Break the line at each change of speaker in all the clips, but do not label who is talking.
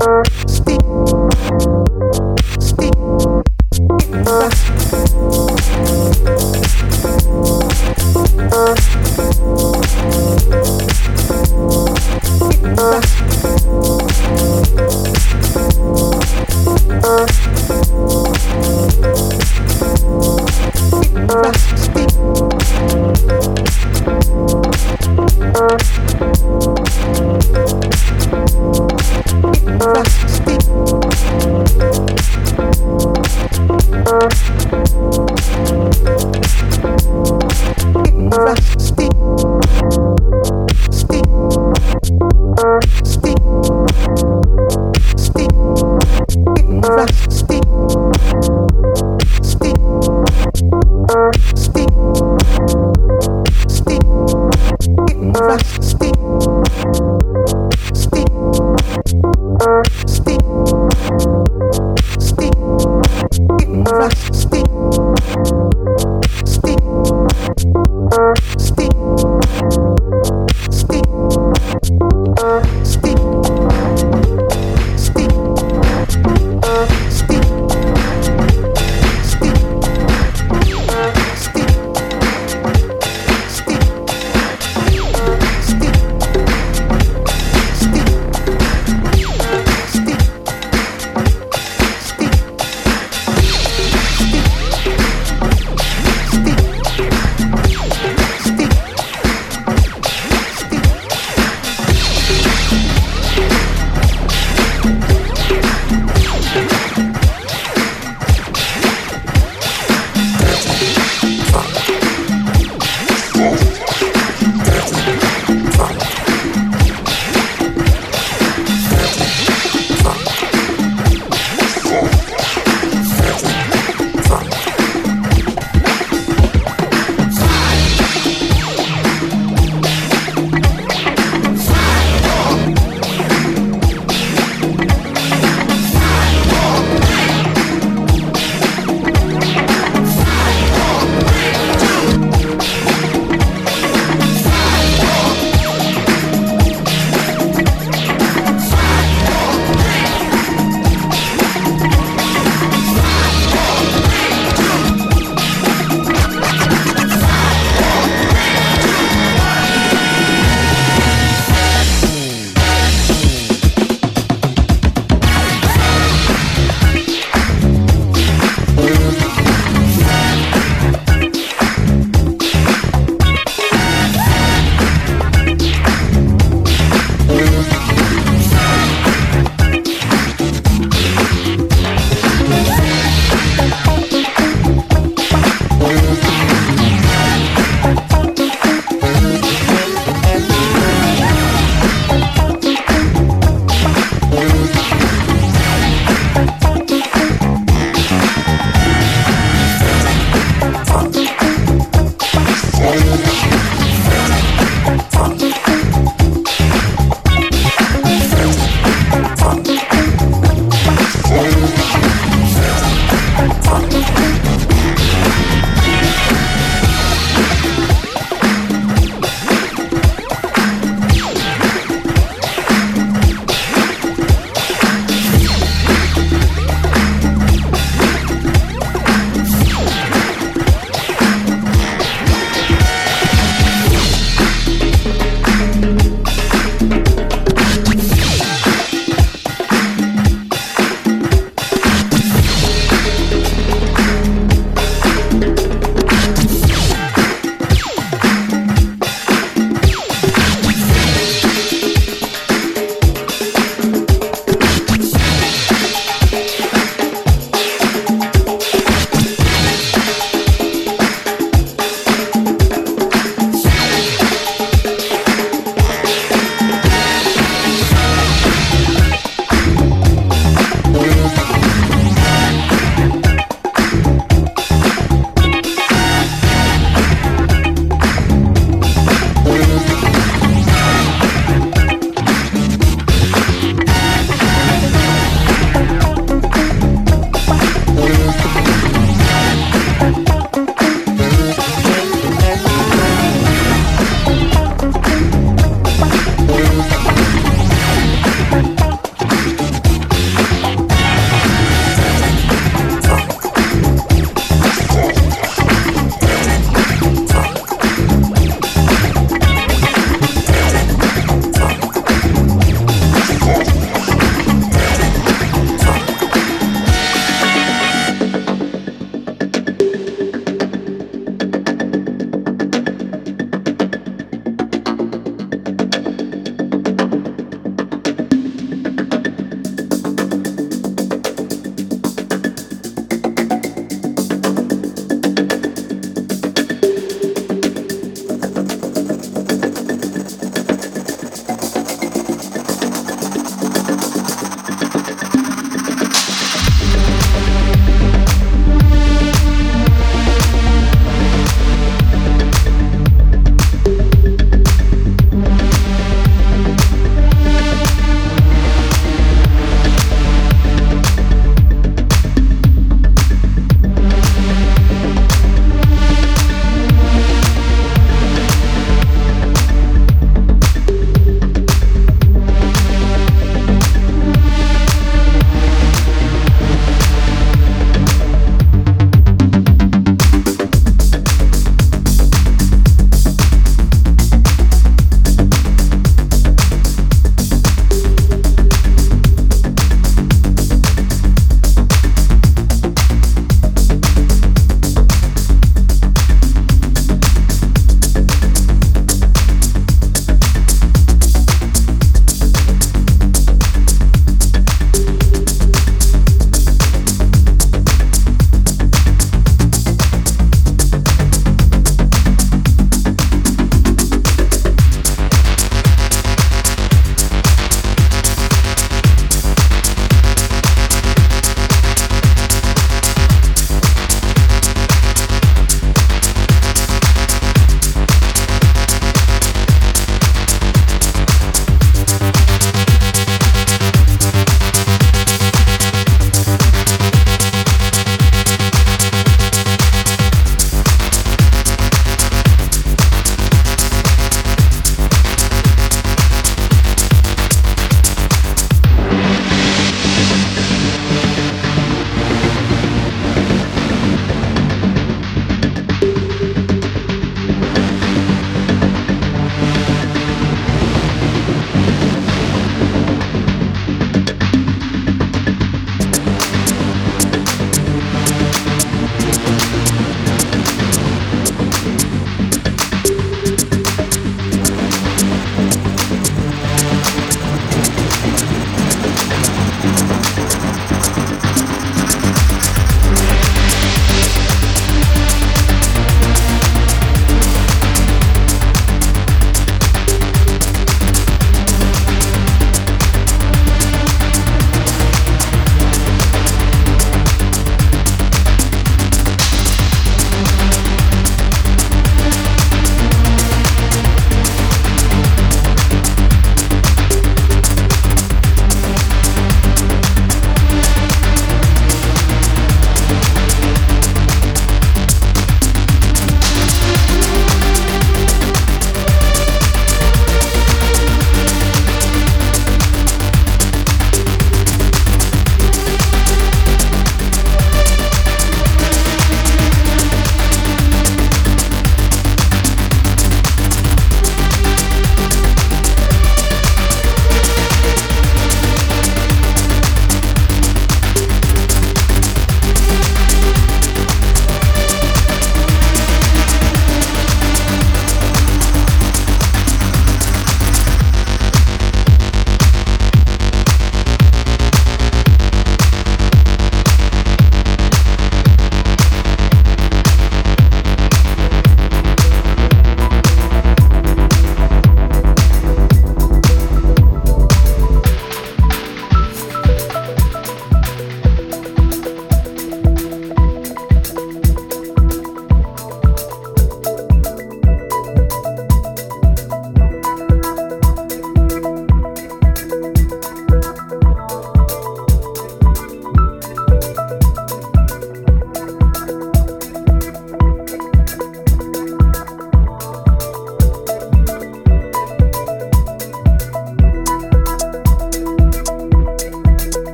Thank.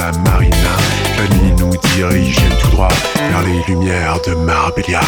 la marina. Famille nous dirige tout droit vers les lumières de Marbella.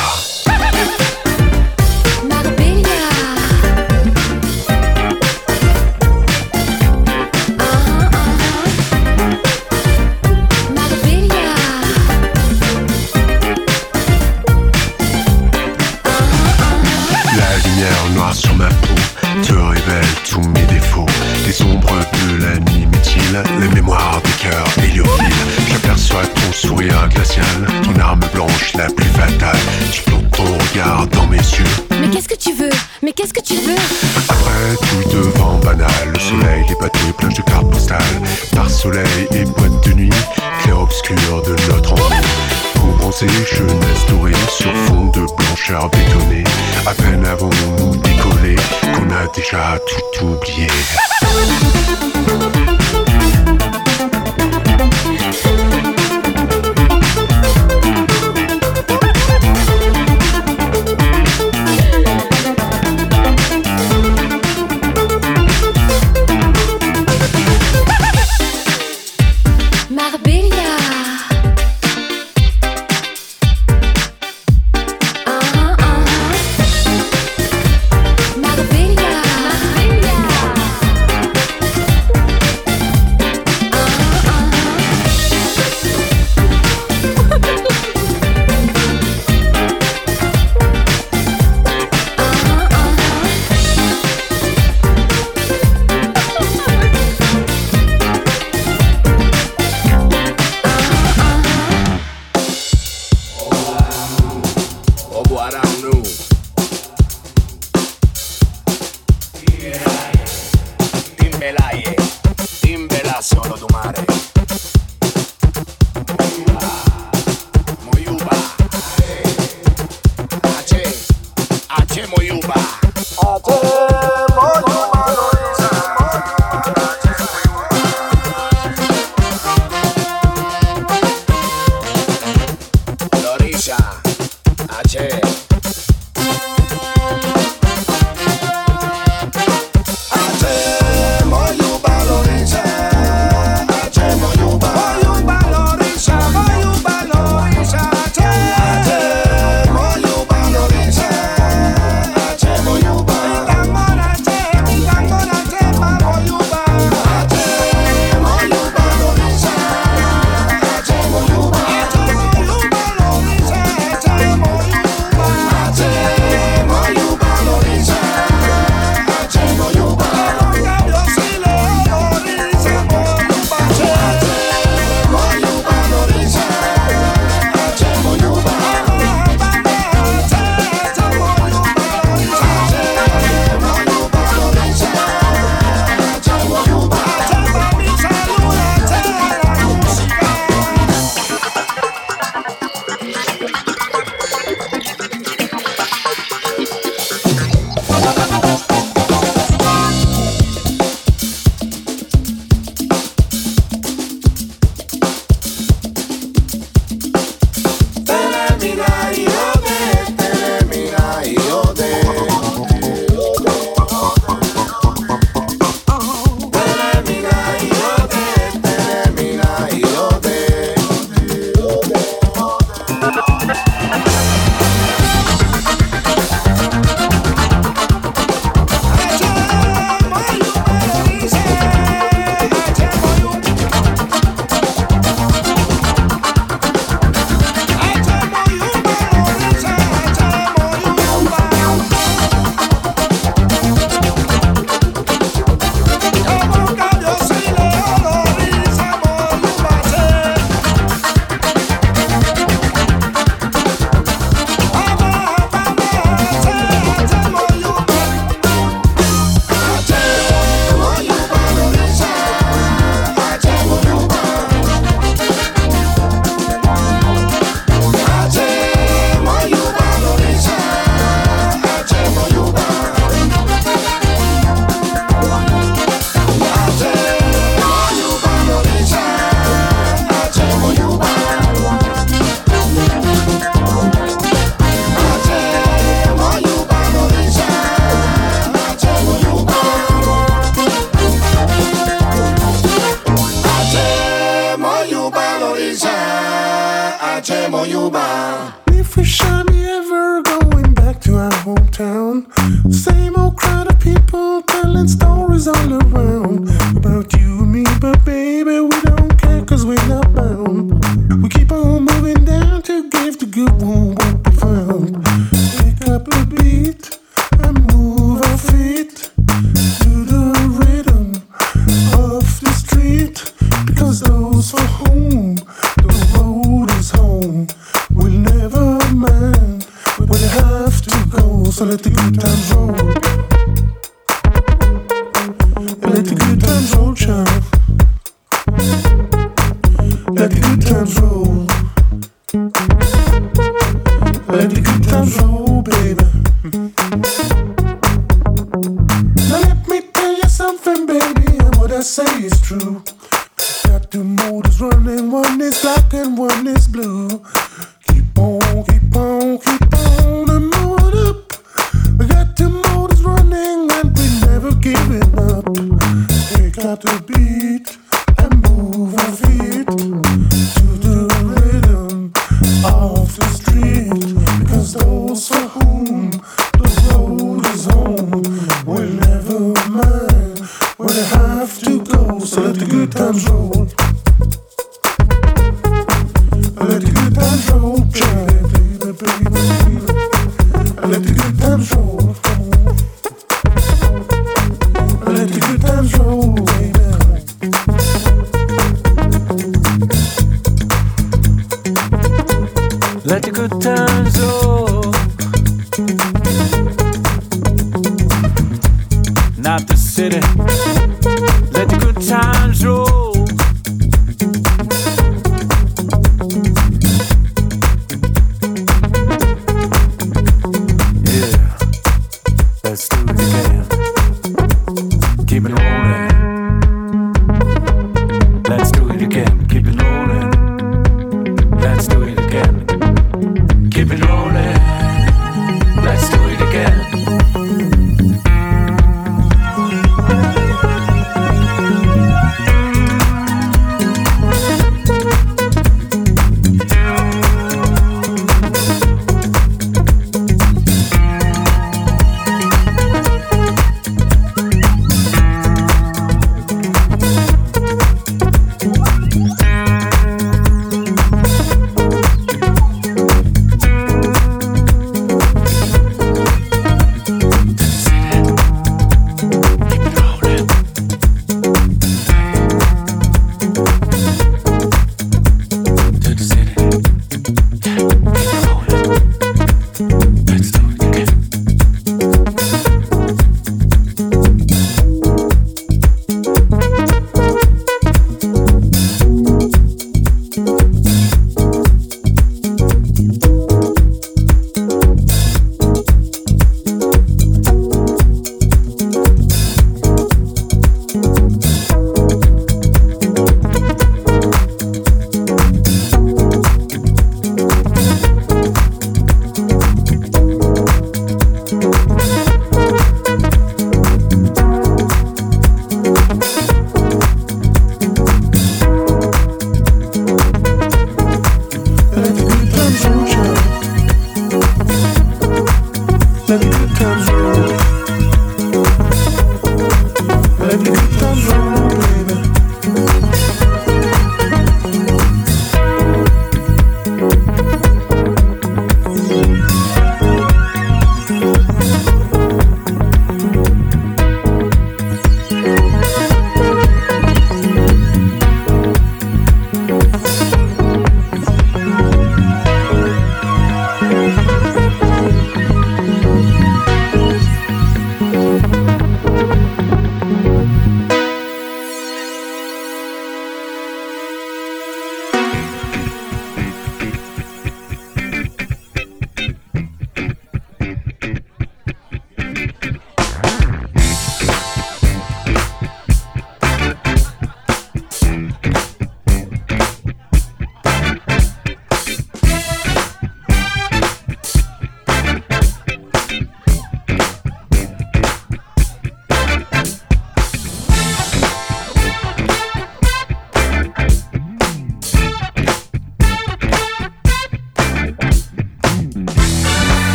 Après tout devant banal, le soleil, les bateaux, plages de cartes postales, par soleil et boîte de nuit, clair-obscur de notre ennui. Pour bronzer, jeunesse dorée, sur fond de blancheur bétonnée, à peine avons-nous décollé qu'on a déjà tout oublié.
solo
domare Let the good times roll.